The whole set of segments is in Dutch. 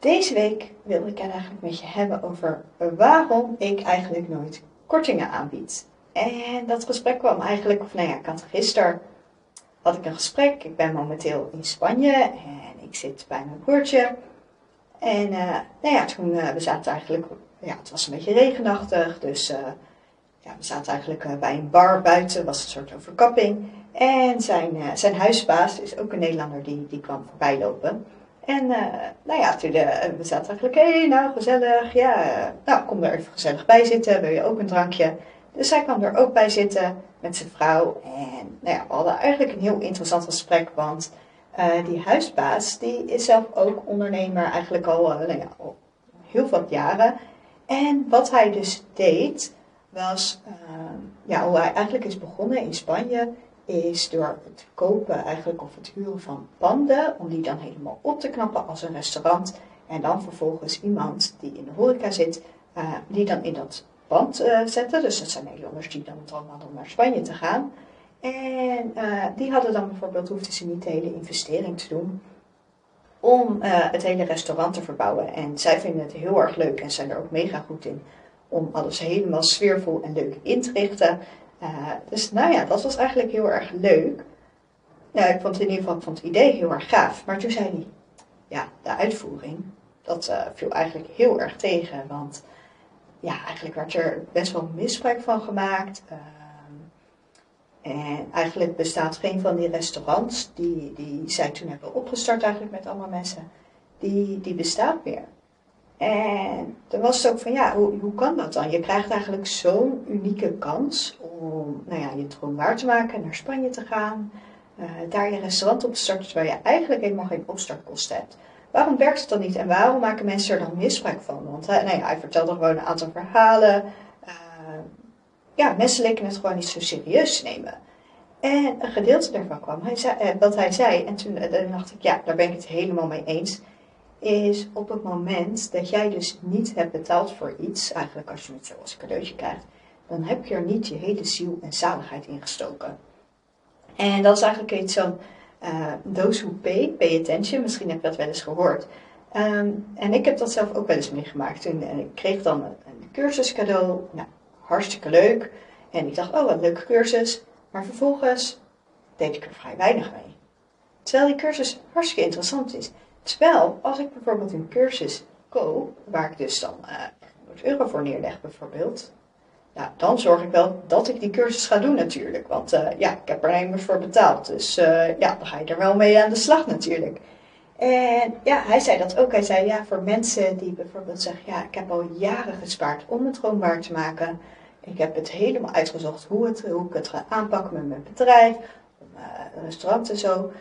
Deze week wil ik het eigenlijk met je hebben over waarom ik eigenlijk nooit kortingen aanbied. En dat gesprek kwam eigenlijk, of nou ja, ik had gisteren had ik een gesprek. Ik ben momenteel in Spanje en ik zit bij mijn broertje. En uh, nou ja, toen uh, we zaten eigenlijk, ja, het was een beetje regenachtig, dus uh, ja, we zaten eigenlijk bij een bar buiten, was een soort overkapping. En zijn, zijn huisbaas is ook een Nederlander, die, die kwam voorbij En nou ja, toen we zaten eigenlijk, hé, nou gezellig, ja, nou kom er even gezellig bij zitten, wil je ook een drankje? Dus zij kwam er ook bij zitten met zijn vrouw. En nou ja, we hadden eigenlijk een heel interessant gesprek, want die huisbaas die is zelf ook ondernemer eigenlijk al, nou ja, heel wat jaren. En wat hij dus deed, was, ja, hoe hij eigenlijk is begonnen in Spanje, is door het kopen eigenlijk of het huren van panden, om die dan helemaal op te knappen als een restaurant. En dan vervolgens iemand die in de horeca zit, die dan in dat pand uh, zetten. Dus dat zijn Nederlanders die dan het allemaal om naar Spanje te gaan. En uh, die hadden dan bijvoorbeeld, hoefden ze niet de hele investering te doen om het hele restaurant te verbouwen. En zij vinden het heel erg leuk en zijn er ook mega goed in om alles helemaal sfeervol en leuk in te richten. Dus nou ja, dat was eigenlijk heel erg leuk. Nou, ik vond in ieder geval vond het idee heel erg gaaf. Maar toen zei hij, ja, de uitvoering, dat viel eigenlijk heel erg tegen. Want ja, eigenlijk werd er best wel misbruik van gemaakt. Ehm, en eigenlijk bestaat geen van die restaurants die, die zij toen hebben opgestart eigenlijk met allemaal mensen, die, die bestaat meer. En dan was het ook van, ja, hoe, hoe kan dat dan? Je krijgt eigenlijk zo'n unieke kans om nou ja, je droom waar te maken, naar Spanje te gaan, uh, daar je restaurant op te starten, terwijl je eigenlijk helemaal geen opstartkosten hebt. Waarom werkt het dan niet en waarom maken mensen er dan misbruik van? Want hij, nou ja, vertelde gewoon een aantal verhalen. Uh, ja, mensen leken het gewoon niet zo serieus te nemen. En een gedeelte daarvan kwam, hij zei, eh, wat hij zei, en toen dacht ik, ja, daar ben ik het helemaal mee eens, is op het moment dat jij dus niet hebt betaald voor iets, eigenlijk als je het zo als cadeautje krijgt, dan heb je er niet je hele ziel en zaligheid in gestoken. En dat is eigenlijk iets van, uh, those who pay, pay attention. Misschien heb je dat wel eens gehoord. Um, en ik heb dat zelf ook wel eens meegemaakt. En, en ik kreeg dan een, een cursus cadeau. Nou, hartstikke leuk. En ik dacht, oh, wat een leuke cursus. Maar vervolgens deed ik er vrij weinig mee. Terwijl die cursus hartstikke interessant is. Terwijl, als ik bijvoorbeeld een cursus koop, waar ik dus dan uh, 100 euro voor neerleg bijvoorbeeld, ja, dan zorg ik wel dat ik die cursus ga doen natuurlijk. Want uh, ja, ik heb er immers voor betaald. Dus uh, ja, dan ga je er wel mee aan de slag natuurlijk. En ja, hij zei dat ook. Hij zei ja, voor mensen die bijvoorbeeld zeggen, ja, ik heb al jaren gespaard om het droombaar te maken. Ik heb het helemaal uitgezocht hoe, het, hoe ik het ga aanpakken met mijn bedrijf, uh, restaurant en zo.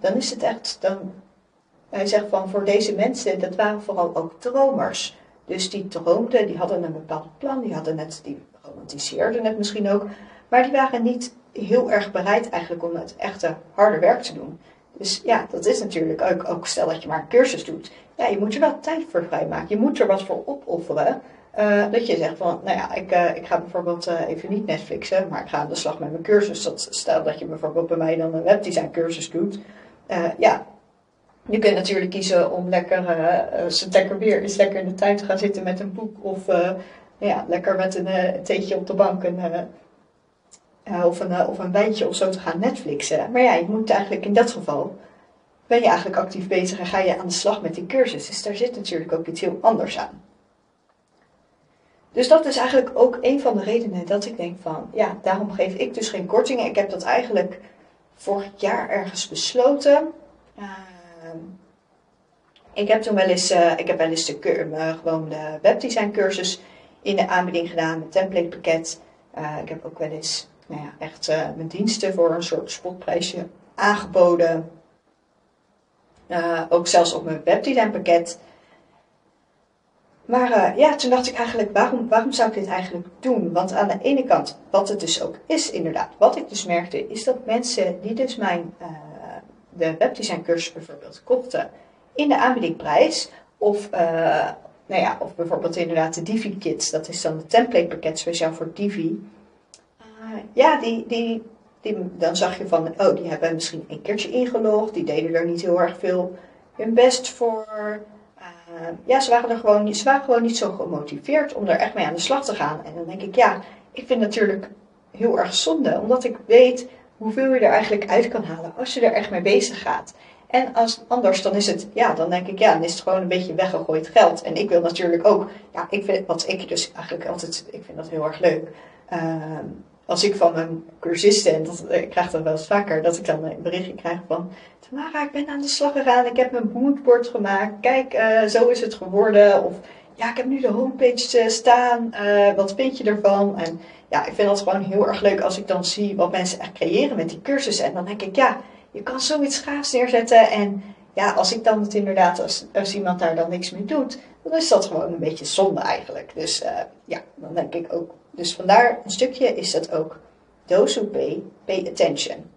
dan is het echt, dan, hij zegt van voor deze mensen, dat waren vooral ook dromers. Dus die droomden, die hadden een bepaald plan, die, hadden het, die romantiseerden het misschien ook, maar die waren niet heel erg bereid eigenlijk om het echte harde werk te doen. Dus ja, dat is natuurlijk ook, ook stel dat je maar een cursus doet. Ja, je moet er wel tijd voor vrijmaken. Je moet er wat voor opofferen. Uh, dat je zegt van, nou ja, ik, uh, ik ga bijvoorbeeld even niet Netflixen, maar ik ga aan de slag met mijn cursus. Dat, stel dat je bijvoorbeeld bij mij dan een webdesign cursus doet. ja, je kunt natuurlijk kiezen om lekker, uh, als het lekker weer is, lekker in de tuin te gaan zitten met een boek. Of uh, ja, lekker met een uh, theetje op de bank. Of, een, of een wijntje of zo te gaan Netflixen. Maar ja, je moet eigenlijk in dat geval, ben je eigenlijk actief bezig en ga je aan de slag met die cursus. Dus daar zit natuurlijk ook iets heel anders aan. Dus dat is eigenlijk ook een van de redenen dat ik denk van, ja, daarom geef ik dus geen kortingen. Ik heb dat eigenlijk vorig jaar ergens besloten. Ehm, ik heb toen wel eens, uh, ik heb wel eens de, uh, gewoon de webdesign cursus in de aanbieding gedaan, met templatepakket. Uh, ik heb ook wel eens nou ja, echt mijn diensten voor een soort spotprijsje aangeboden. ook zelfs op mijn webdesign pakket. Maar eh, ja, toen dacht ik eigenlijk, waarom, waarom zou ik dit eigenlijk doen? Want aan de ene kant, wat het dus ook is inderdaad, wat ik dus merkte, is dat mensen die dus mijn, de webdesign cursus bijvoorbeeld kochten in de aanbiedingprijs, of, uh, nou ja, of bijvoorbeeld inderdaad de Divi Kits, dat is dan het template pakket speciaal voor Divi. ja, die, die, die, dan zag je van, oh, die hebben misschien een keertje ingelogd, die deden er niet heel erg veel hun best voor. Uh, ja, ze waren, er gewoon, ze waren gewoon niet zo gemotiveerd om er echt mee aan de slag te gaan. En dan denk ik, ja, ik vind het natuurlijk heel erg zonde, omdat ik weet hoeveel je er eigenlijk uit kan halen als je er echt mee bezig gaat. En als anders, dan is het, ja, dan denk ik, ja, dan is het gewoon een beetje weggegooid geld. En ik wil natuurlijk ook, ja, ik vind, wat ik dus eigenlijk altijd, ik vind dat heel erg leuk. Uh, als ik van mijn cursisten, en dat, ik krijg dat wel eens vaker, dat ik dan een berichtje krijg van Tamara, ik ben aan de slag gegaan, ik heb mijn moodboard gemaakt, kijk, uh, zo is het geworden. Of ja, ik heb nu de homepage uh, staan, uh, wat vind je ervan? En ja, ik vind dat gewoon heel erg leuk als ik dan zie wat mensen echt creëren met die cursussen. En dan denk ik, ja, je kan zoiets gaafs neerzetten. En ja, als ik dan het inderdaad, als, als iemand daar dan niks mee doet, dan is dat gewoon een beetje zonde eigenlijk. Dus ja, dan denk ik ook dus vandaar een stukje is dat ook those who pay, pay attention.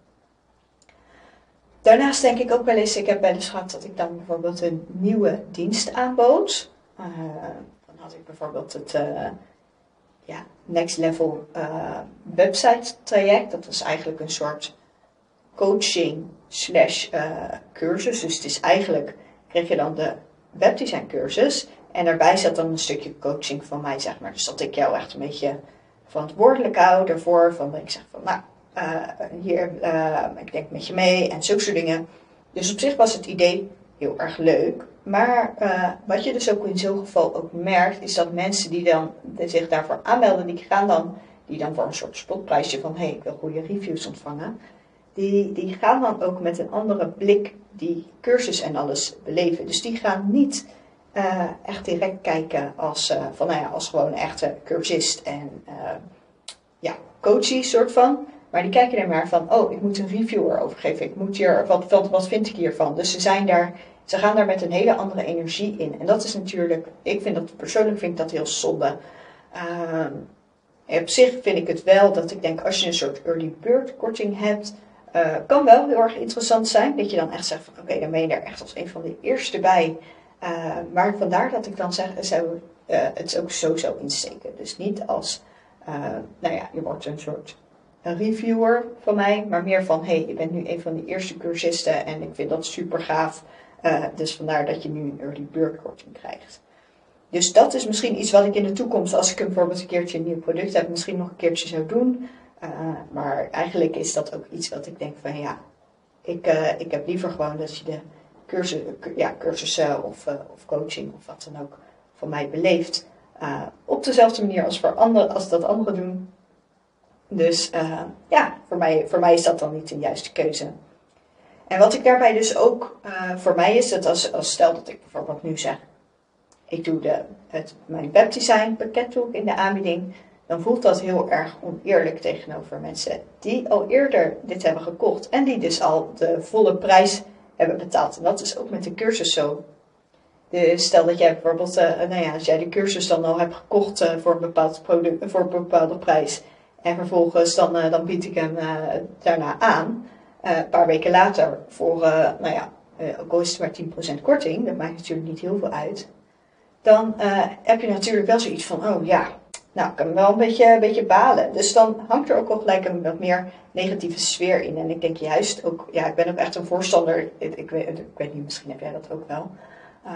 Daarnaast denk ik ook wel eens, ik heb wel eens gehad dat ik dan bijvoorbeeld een nieuwe dienst aanbood. Uh, dan had ik bijvoorbeeld het uh, ja, Next Level uh, website traject. Dat was eigenlijk een soort coaching slash cursus. Dus het is eigenlijk, kreeg je dan de webdesign cursus. En daarbij zat dan een stukje coaching van mij, zeg maar. Dus dat ik jou echt een beetje verantwoordelijk hou daarvoor. Van ik zeg van, nou, uh, hier, ik denk met je mee en zulke soort dingen. Dus op zich was het idee heel erg leuk. Maar uh, wat je dus ook in zo'n geval ook merkt, is dat mensen die dan zich daarvoor aanmelden, die gaan dan, die dan voor een soort spotprijsje van, hé, hey, ik wil goede reviews ontvangen. Die, die gaan dan ook met een andere blik die cursus en alles beleven. Dus die gaan niet uh, echt direct kijken als, uh, van, nou ja, als gewoon echte cursist en ja, coachie soort van. Maar die kijken er maar van, oh, ik moet een reviewer overgeven. Ik moet hier, wat, wat, wat vind ik hiervan? Dus ze zijn daar, ze gaan daar met een hele andere energie in. En dat is natuurlijk, ik vind dat, persoonlijk vind ik dat heel zonde. op zich vind ik het wel dat ik denk, als je een soort early bird korting hebt, kan wel heel erg interessant zijn. Dat je dan echt zegt van, oké, dan ben je er echt als een van de eerste bij. Uh, maar vandaar dat ik dan zeg, zou uh, het ook zo zou insteken. Dus niet als, uh, nou ja, je wordt een soort een reviewer van mij, maar meer van, hey, je bent nu een van de eerste cursisten en ik vind dat super gaaf. dus vandaar dat je nu een early bird korting krijgt. Dus dat is misschien iets wat ik in de toekomst, als ik bijvoorbeeld een keertje een nieuw product heb, misschien nog een keertje zou doen. maar eigenlijk is dat ook iets wat ik denk van, ja, ik, ik heb liever gewoon dat je de cursus, ja, cursussen of, of coaching of wat dan ook van mij beleeft. Op dezelfde manier als, voor andere, als dat anderen doen. Dus uh, ja, voor mij, voor mij is dat dan niet de juiste keuze. En wat ik daarbij dus ook voor mij is, dat als, als stel dat ik bijvoorbeeld nu zeg, ik doe de, het, mijn webdesign pakket doe in de aanbieding, dan voelt dat heel erg oneerlijk tegenover mensen die al eerder dit hebben gekocht en die dus al de volle prijs hebben betaald. En dat is ook met de cursus zo. De, stel dat jij bijvoorbeeld, uh, nou ja, als jij de cursus dan al hebt gekocht voor, een bepaald product, voor een bepaalde prijs. En vervolgens dan, uh, dan bied ik hem daarna aan. een paar weken later voor, nou ja, ook al is het maar 10% korting. Dat maakt natuurlijk niet heel veel uit. Dan heb je natuurlijk wel zoiets van, oh ja, nou, ik kan wel een beetje, een beetje balen. Dus dan hangt er ook al gelijk een wat meer negatieve sfeer in. En ik denk juist ook, ja, ik ben ook echt een voorstander. Ik, ik, weet, ik weet niet, misschien heb jij dat ook wel. Uh,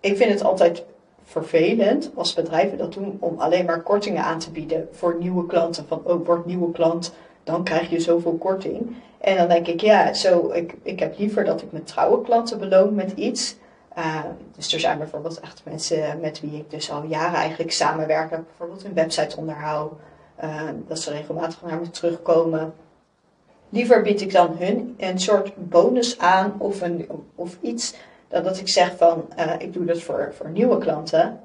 ik vind het altijd vervelend als bedrijven dat doen om alleen maar kortingen aan te bieden voor nieuwe klanten. Van, oh, word nieuwe klant, dan krijg je zoveel korting. En dan denk ik, ja, zo, ik, ik heb liever dat ik mijn trouwe klanten beloon met iets uh, dus er zijn bijvoorbeeld echt mensen met wie ik dus al jaren eigenlijk samenwerk. bijvoorbeeld een website onderhoud. Uh, dat ze regelmatig naar me terugkomen. Liever bied ik dan hun een soort bonus aan of, een, of iets. Dan dat ik zeg van uh, ik doe dat voor, voor nieuwe klanten.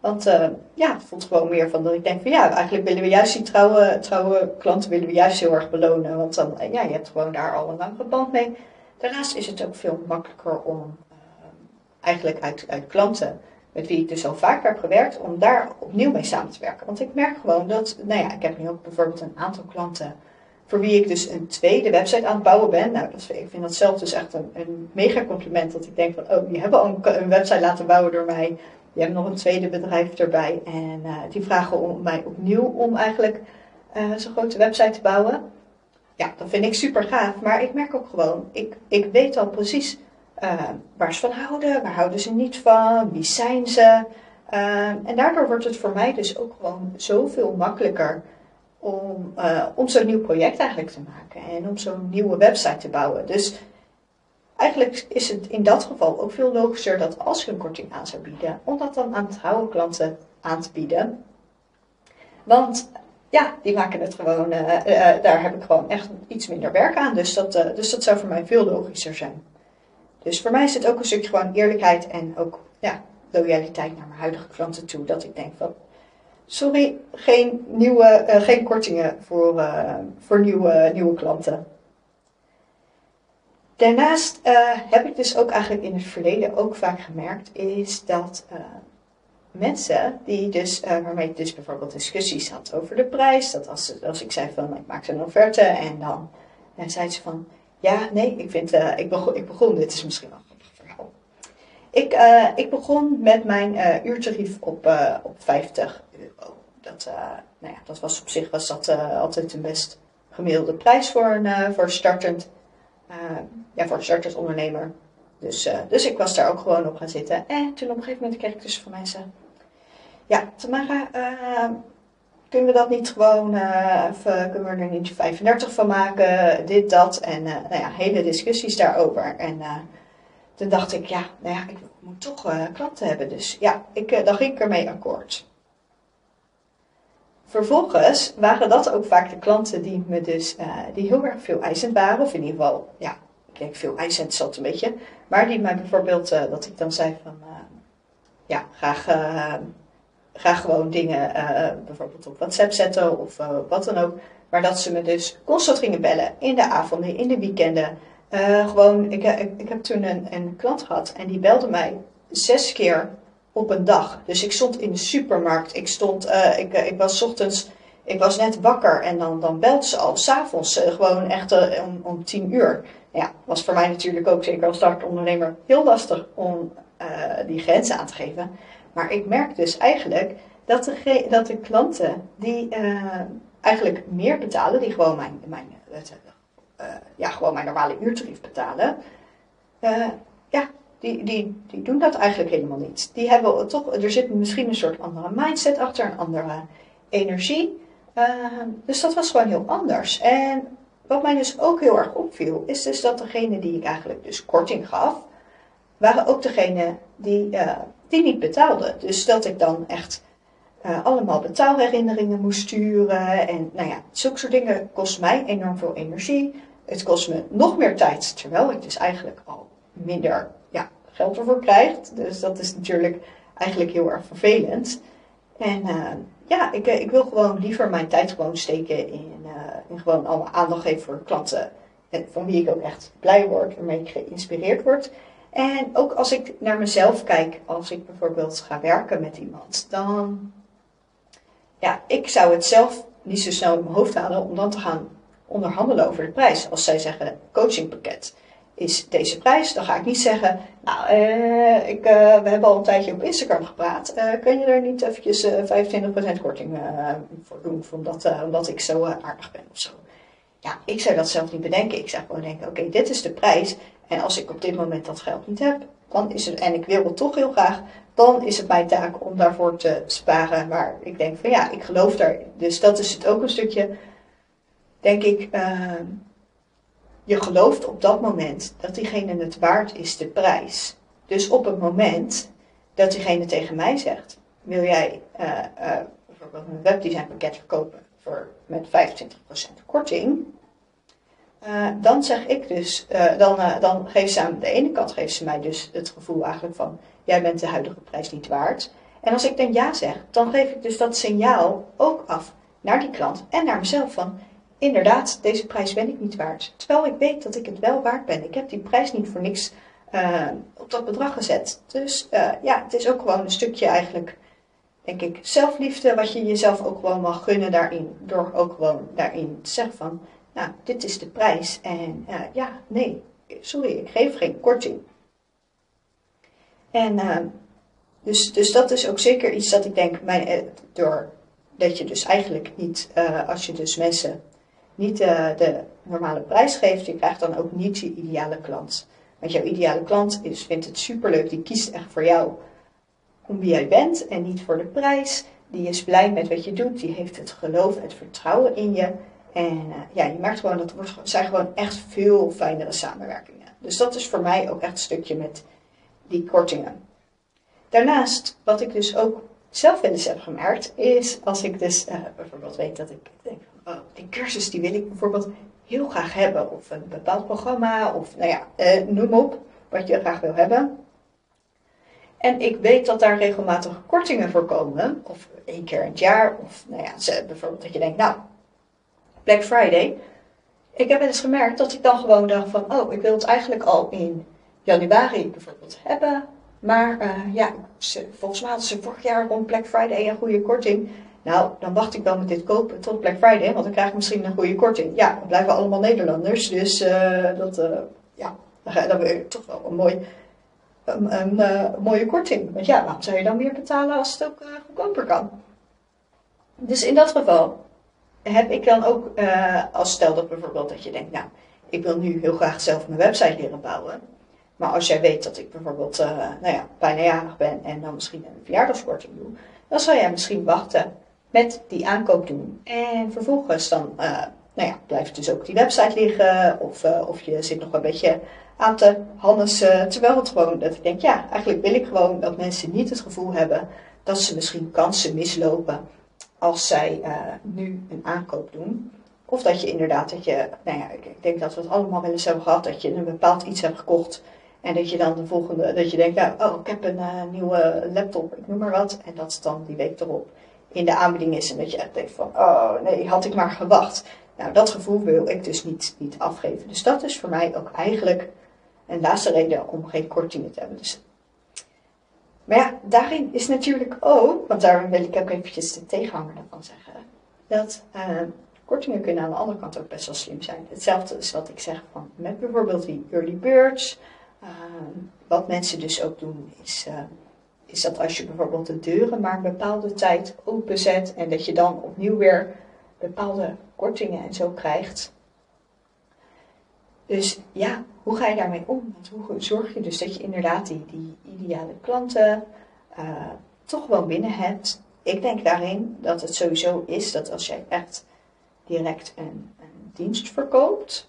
Want ja, het voelt gewoon meer van dat ik denk van ja, eigenlijk willen we juist die trouwe, trouwe klanten willen we juist heel erg belonen. Want dan, ja, je hebt gewoon daar al een langere band mee. Daarnaast is het ook veel makkelijker om eigenlijk uit, uit klanten met wie ik dus al vaker heb gewerkt, om daar opnieuw mee samen te werken. Want ik merk gewoon dat, nou ja, ik heb nu ook bijvoorbeeld een aantal klanten voor wie ik dus een tweede website aan het bouwen ben. Nou, ik vind dat zelf dus echt een, een mega compliment. Dat ik denk van, oh, die hebben al een, website laten bouwen door mij. Die hebben nog een tweede bedrijf erbij. En uh, die vragen om mij opnieuw om eigenlijk uh, zo'n grote website te bouwen. Ja, dat vind ik super gaaf. Maar ik merk ook gewoon, ik, ik weet al precies uh, waar ze van houden, waar houden ze niet van, wie zijn ze. en daardoor wordt het voor mij dus ook gewoon zoveel makkelijker om, uh, om zo'n nieuw project eigenlijk te maken en om zo'n nieuwe website te bouwen. Dus eigenlijk is het in dat geval ook veel logischer dat als je een korting aan zou bieden, om dat dan aan trouwe klanten aan te bieden. Want ja, die maken het gewoon, uh, uh, daar heb ik gewoon echt iets minder werk aan. Dus dat, dus dat zou voor mij veel logischer zijn. Dus voor mij is het ook een stukje gewoon eerlijkheid en ook ja, loyaliteit naar mijn huidige klanten toe. Dat ik denk van, sorry, geen, nieuwe, uh, geen kortingen voor, uh, voor nieuwe, nieuwe klanten. Daarnaast uh, heb ik dus ook eigenlijk in het verleden ook vaak gemerkt, is dat mensen die dus, waarmee ik dus bijvoorbeeld discussies had over de prijs, dat als, als ik zei van ik maak zo'n offerte en dan en zei ze van ja, nee, ik vind, ik, begon, ik begon, dit is misschien wel een. Ik, ik begon met mijn uurtarief op, op 50 dat, uh, nou ja, dat was op zich was dat, uh, altijd een best gemiddelde prijs voor een, uh, voor startend, ja, voor een ondernemer. Dus, dus ik was daar ook gewoon op gaan zitten. En toen op een gegeven moment kreeg ik dus van mensen, ja, Tamara, kunnen we dat niet gewoon, kunnen we er niet 35 van maken, dit, dat. En nou ja, hele discussies daarover. En toen dacht ik, ja, nou ja, ik moet toch klanten hebben. Dus ja, ik, dan ging ik ermee akkoord. Vervolgens waren dat ook vaak de klanten die me dus, uh, die heel erg veel eisend waren, of in ieder geval, ja, ik denk veel eisend zat een beetje, maar die mij bijvoorbeeld, uh, dat ik dan zei van, uh, ja, graag, graag gewoon dingen bijvoorbeeld op WhatsApp zetten of wat dan ook, maar dat ze me dus constant gingen bellen in de avonden, in de weekenden. Gewoon, ik, ik, ik heb toen een, een klant gehad en die belde mij zes keer op een dag. Dus ik stond in de supermarkt. Ik stond, uh, ik, uh, ik was ochtends, ik was net wakker en dan, dan belt ze al s'avonds uh, gewoon echt om, om tien uur. Ja, was voor mij natuurlijk ook, zeker als startondernemer, heel lastig om die grenzen aan te geven. Maar ik merk dus eigenlijk dat de, dat de klanten die eigenlijk meer betalen, die gewoon mijn, mijn, ja, gewoon mijn normale uurtarief betalen, ja, die, die, die doen dat eigenlijk helemaal niet. Die hebben toch, er zit misschien een soort andere mindset achter, een andere energie. Uh, dus dat was gewoon heel anders. En wat mij dus ook heel erg opviel, is dus dat degene die ik eigenlijk dus korting gaf, waren ook degene die, die niet betaalden. Dus dat ik dan echt allemaal betaalherinneringen moest sturen. En nou ja, zulke soort dingen kost mij enorm veel energie. Het kost me nog meer tijd, terwijl ik dus eigenlijk al minder geld ervoor krijgt. Dus dat is natuurlijk eigenlijk heel erg vervelend. En uh, ja, ik, ik wil gewoon liever mijn tijd gewoon steken in, uh, in gewoon alle aandacht geven voor klanten. En van wie ik ook echt blij word, waarmee ik geïnspireerd word. En ook als ik naar mezelf kijk, als ik bijvoorbeeld ga werken met iemand, dan. Ja, ik zou het zelf niet zo snel in mijn hoofd halen om dan te gaan onderhandelen over de prijs. Als zij zeggen coachingpakket is deze prijs. Dan ga ik niet zeggen, nou, uh, ik, uh, we hebben al een tijdje op Instagram gepraat. Uh, kun je er niet eventjes 25% korting voor doen, omdat, omdat ik zo aardig ben of zo. Ja, ik zou dat zelf niet bedenken. Ik zou gewoon denken, oké, dit is de prijs. En als ik op dit moment dat geld niet heb, dan is het, en ik wil het toch heel graag, dan is het mijn taak om daarvoor te sparen. Maar ik denk van ja, ik geloof daar. Dus dat is het ook een stukje, denk ik, je gelooft op dat moment dat diegene het waard is, de prijs. Dus op het moment dat diegene tegen mij zegt, wil jij uh, uh, bijvoorbeeld een webdesign pakket verkopen voor, met 25% korting, uh, dan zeg ik dus, dan, dan geeft ze aan de ene kant geeft ze mij dus het gevoel eigenlijk van, jij bent de huidige prijs niet waard. En als ik dan ja zeg, dan geef ik dus dat signaal ook af naar die klant en naar mezelf van, inderdaad, deze prijs ben ik niet waard. Terwijl ik weet dat ik het wel waard ben. Ik heb die prijs niet voor niks eh, op dat bedrag gezet. Dus eh, ja, het is ook gewoon een stukje eigenlijk, denk ik, zelfliefde, wat je jezelf ook gewoon mag gunnen daarin. Door ook gewoon daarin te zeggen van, nou, dit is de prijs. En uh, ja, nee, sorry, ik geef geen korting. En dus, dus dat is ook zeker iets dat ik denk, mijn, door dat je dus eigenlijk niet, als je dus mensen niet de normale prijs geeft, je krijgt dan ook niet je ideale klant. Want jouw ideale klant is, vindt het superleuk, die kiest echt voor jou om wie jij bent en niet voor de prijs. Die is blij met wat je doet, die heeft het geloof, het vertrouwen in je. En uh, ja, je merkt gewoon dat het zijn gewoon echt veel fijnere samenwerkingen. Dus dat is voor mij ook echt een stukje met die kortingen. Daarnaast, wat ik dus ook zelf wel eens heb gemerkt, is als ik dus uh, bijvoorbeeld weet dat ik denk van, oh, die cursus die wil ik bijvoorbeeld heel graag hebben. Of een bepaald programma, of nou ja, eh, noem op wat je graag wil hebben. En ik weet dat daar regelmatig kortingen voor komen, of één keer in het jaar, of nou ja, bijvoorbeeld dat je denkt, nou, Black Friday. Ik heb eens gemerkt dat ik dan gewoon dacht van, oh, ik wil het eigenlijk al in januari bijvoorbeeld hebben. Maar uh, ja, volgens mij hadden ze vorig jaar rond Black Friday een goede korting. Nou, dan wacht ik wel met dit kopen tot Black Friday, want dan krijg ik misschien een goede korting. Ja, we blijven allemaal Nederlanders, dus uh, dat, uh, ja, dan wil je toch wel een, mooi, een, uh, mooie korting. Want ja, waarom zou je dan meer betalen als het ook goedkoper kan? Dus in dat geval heb ik dan ook, als stel dat bijvoorbeeld dat je denkt, nou, ik wil nu heel graag zelf mijn website leren bouwen. Maar als jij weet dat ik bijvoorbeeld, nou ja, bijna jarig ben en dan misschien een verjaardagskorting doe, dan zou jij misschien wachten met die aankoop doen. En vervolgens dan, uh, nou ja, blijft dus ook die website liggen. Of, uh, of je zit nog een beetje aan te hannissen. Terwijl het gewoon, dat ik denk, ja, eigenlijk wil ik gewoon dat mensen niet het gevoel hebben dat ze misschien kansen mislopen als zij uh, nu een aankoop doen. Of dat je inderdaad, dat je, nou ja, ik denk dat we het allemaal wel eens hebben gehad, dat je een bepaald iets hebt gekocht. En dat je dan de volgende, dat je denkt, nou, oh, ik heb een nieuwe laptop, ik noem maar wat. En dat is dan die week erop in de aanbieding is en dat je echt denkt van, oh nee, had ik maar gewacht. Nou, dat gevoel wil ik dus niet, niet afgeven. Dus dat is voor mij ook eigenlijk een laatste reden om geen kortingen te hebben. Dus, maar ja, daarin is natuurlijk ook, want daar wil ik ook eventjes de tegenhanger van zeggen, dat uh, kortingen kunnen aan de andere kant ook best wel slim zijn. Hetzelfde is wat ik zeg van met bijvoorbeeld die early birds. Uh, wat mensen dus ook doen is... Uh, is dat als je bijvoorbeeld de deuren maar een bepaalde tijd openzet en dat je dan opnieuw weer bepaalde kortingen en zo krijgt. Dus ja, hoe ga je daarmee om? Want hoe zorg je dus dat je inderdaad die, die ideale klanten uh, toch wel binnen hebt? Ik denk daarin dat het sowieso is dat als jij echt direct een, een dienst verkoopt,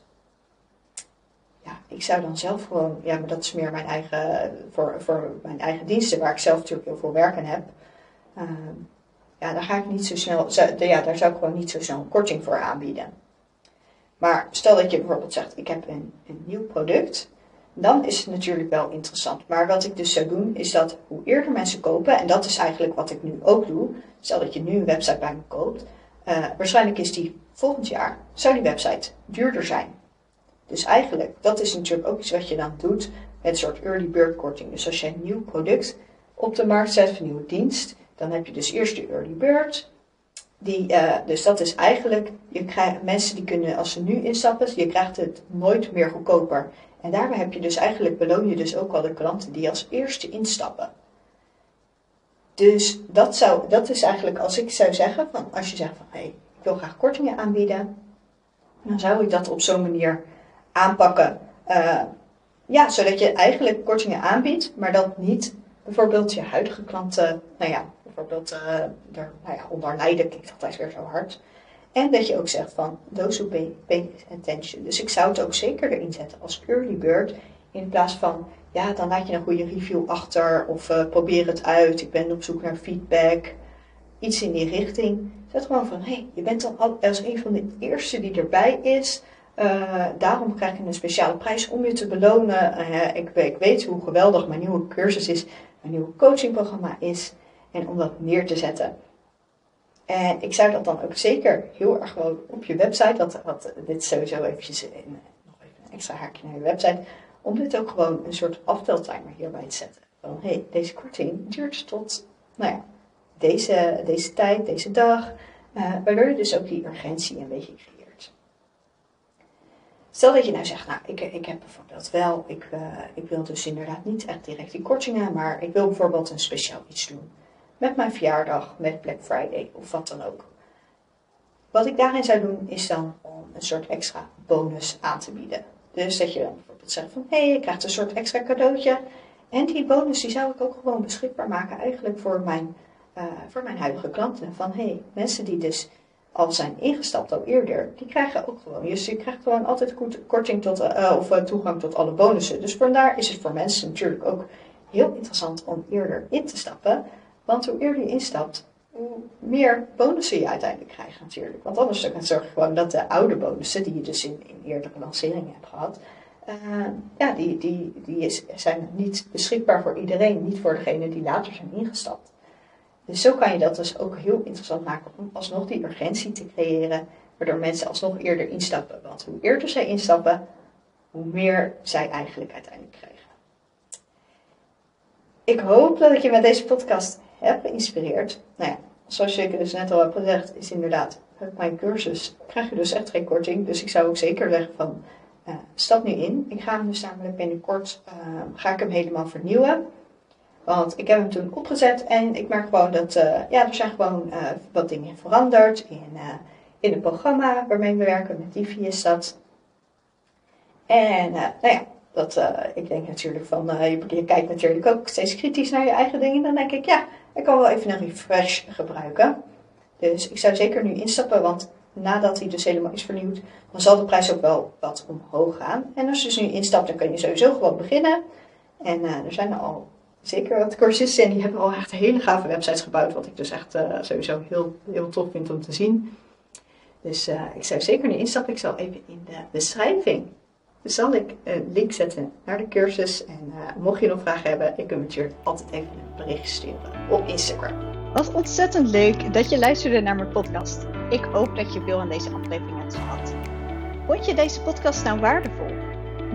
ja, ik zou dan zelf gewoon, ja, maar dat is meer mijn eigen, voor, voor mijn eigen diensten, waar ik zelf natuurlijk heel veel werk aan heb. Uh, ja, daar ga ik niet zo snel, ja, daar zou ik gewoon niet zo snel een korting voor aanbieden. Maar stel dat je bijvoorbeeld zegt, ik heb een, een nieuw product, dan is het natuurlijk wel interessant. Maar wat ik dus zou doen, is dat hoe eerder mensen kopen, en dat is eigenlijk wat ik nu ook doe, stel dat je nu een website bij me koopt, uh, waarschijnlijk is die volgend jaar, zou die website duurder zijn. Dus eigenlijk, dat is natuurlijk ook iets wat je dan doet met een soort early bird korting. Dus als je een nieuw product op de markt zet, een nieuwe dienst, dan heb je dus eerst de early bird. Die, uh, dus dat is eigenlijk, je krijgt, mensen die kunnen, als ze nu instappen, je krijgt het nooit meer goedkoper. En daarbij heb je dus eigenlijk, beloon je dus ook al de klanten die als eerste instappen. Dus dat, zou, dat is eigenlijk, als ik zou zeggen, van, als je zegt van, hé, hey, ik wil graag kortingen aanbieden, dan zou ik dat op zo'n manier aanpakken. Uh, ja, zodat je eigenlijk kortingen aanbiedt, maar dat niet bijvoorbeeld je huidige klanten, nou ja, bijvoorbeeld uh, er, nou ja, onder lijden klinkt altijd weer zo hard. En dat je ook zegt van, those who pay, attention. Dus ik zou het ook zeker erin zetten als early bird, in plaats van, ja, dan laat je een goede review achter of uh, probeer het uit, ik ben op zoek naar feedback. Iets in die richting. Zet gewoon van, hé, hey, je bent dan als een van de eerste die erbij is. Uh, daarom krijg je een speciale prijs om je te belonen. Uh, ik, ik, weet hoe geweldig mijn nieuwe cursus is, mijn nieuwe coachingprogramma is. En om dat neer te zetten. En ik zou dat dan ook zeker heel erg gewoon op je website, dat, dit is sowieso eventjes nog even een extra haakje naar je website, om dit ook gewoon een soort afteltimer hierbij te zetten. Van hé, hey, deze korting duurt tot nou ja, deze, deze tijd, deze dag, waardoor je dus ook die urgentie een beetje creëert. Stel dat je nou zegt, nou, ik, ik heb bijvoorbeeld wel, ik, uh, ik wil dus inderdaad niet echt direct die kortingen, maar ik wil bijvoorbeeld een speciaal iets doen. Met mijn verjaardag, met Black Friday of wat dan ook. Wat ik daarin zou doen, is dan om een soort extra bonus aan te bieden. Dus dat je dan bijvoorbeeld zegt van, hé, hey, je krijgt een soort extra cadeautje. En die bonus die zou ik ook gewoon beschikbaar maken eigenlijk voor mijn, uh, voor mijn huidige klanten. Van, hé, hey, mensen die dus al zijn ingestapt al eerder, die krijgen ook gewoon. Dus je krijgt gewoon altijd korting tot, uh, of uh, toegang tot alle bonussen. Dus vandaar is het voor mensen natuurlijk ook heel interessant om eerder in te stappen. Want hoe eerder je instapt, hoe meer bonussen je uiteindelijk krijgt natuurlijk. Want anders dan zorg je gewoon dat de oude bonussen, die je dus in, in eerdere lanceringen hebt gehad, uh, ja, die, die, die is, zijn niet beschikbaar voor iedereen, niet voor degenen die later zijn ingestapt. Dus zo kan je dat dus ook heel interessant maken om alsnog die urgentie te creëren, waardoor mensen alsnog eerder instappen. Want hoe eerder zij instappen, hoe meer zij eigenlijk uiteindelijk krijgen. Ik hoop dat ik je met deze podcast heb geïnspireerd. Nou ja, zoals ik dus net al heb gezegd, is inderdaad met mijn cursus krijg je dus echt geen korting. Dus ik zou ook zeker zeggen van uh, stap nu in. Ik ga hem dus namelijk binnenkort uh, ga ik hem helemaal vernieuwen. Want ik heb hem toen opgezet en ik merk gewoon dat uh, ja, er zijn gewoon wat dingen veranderd in, in het programma waarmee we werken. Met Divi is dat. En nou ja, dat, ik denk natuurlijk van, je, je kijkt natuurlijk ook steeds kritisch naar je eigen dingen. Dan denk ik, ja, ik kan wel even een refresh gebruiken. Dus ik zou zeker nu instappen, want nadat hij dus helemaal is vernieuwd, dan zal de prijs ook wel wat omhoog gaan. En als je dus nu instapt, dan kun je sowieso gewoon beginnen. En er zijn al zeker wat cursisten en die hebben al echt hele gave websites gebouwd, wat ik dus echt uh, sowieso heel, heel tof vind om te zien. Dus uh, ik zou zeker nu instappen. Ik zal even in de beschrijving zal ik een link zetten naar de cursus. En uh, mocht je nog vragen hebben, ik kunt je altijd even een bericht sturen op Instagram. Wat ontzettend leuk dat je luisterde naar mijn podcast. Ik hoop dat je veel aan deze aflevering hebt gehad. Vond je deze podcast nou waardevol?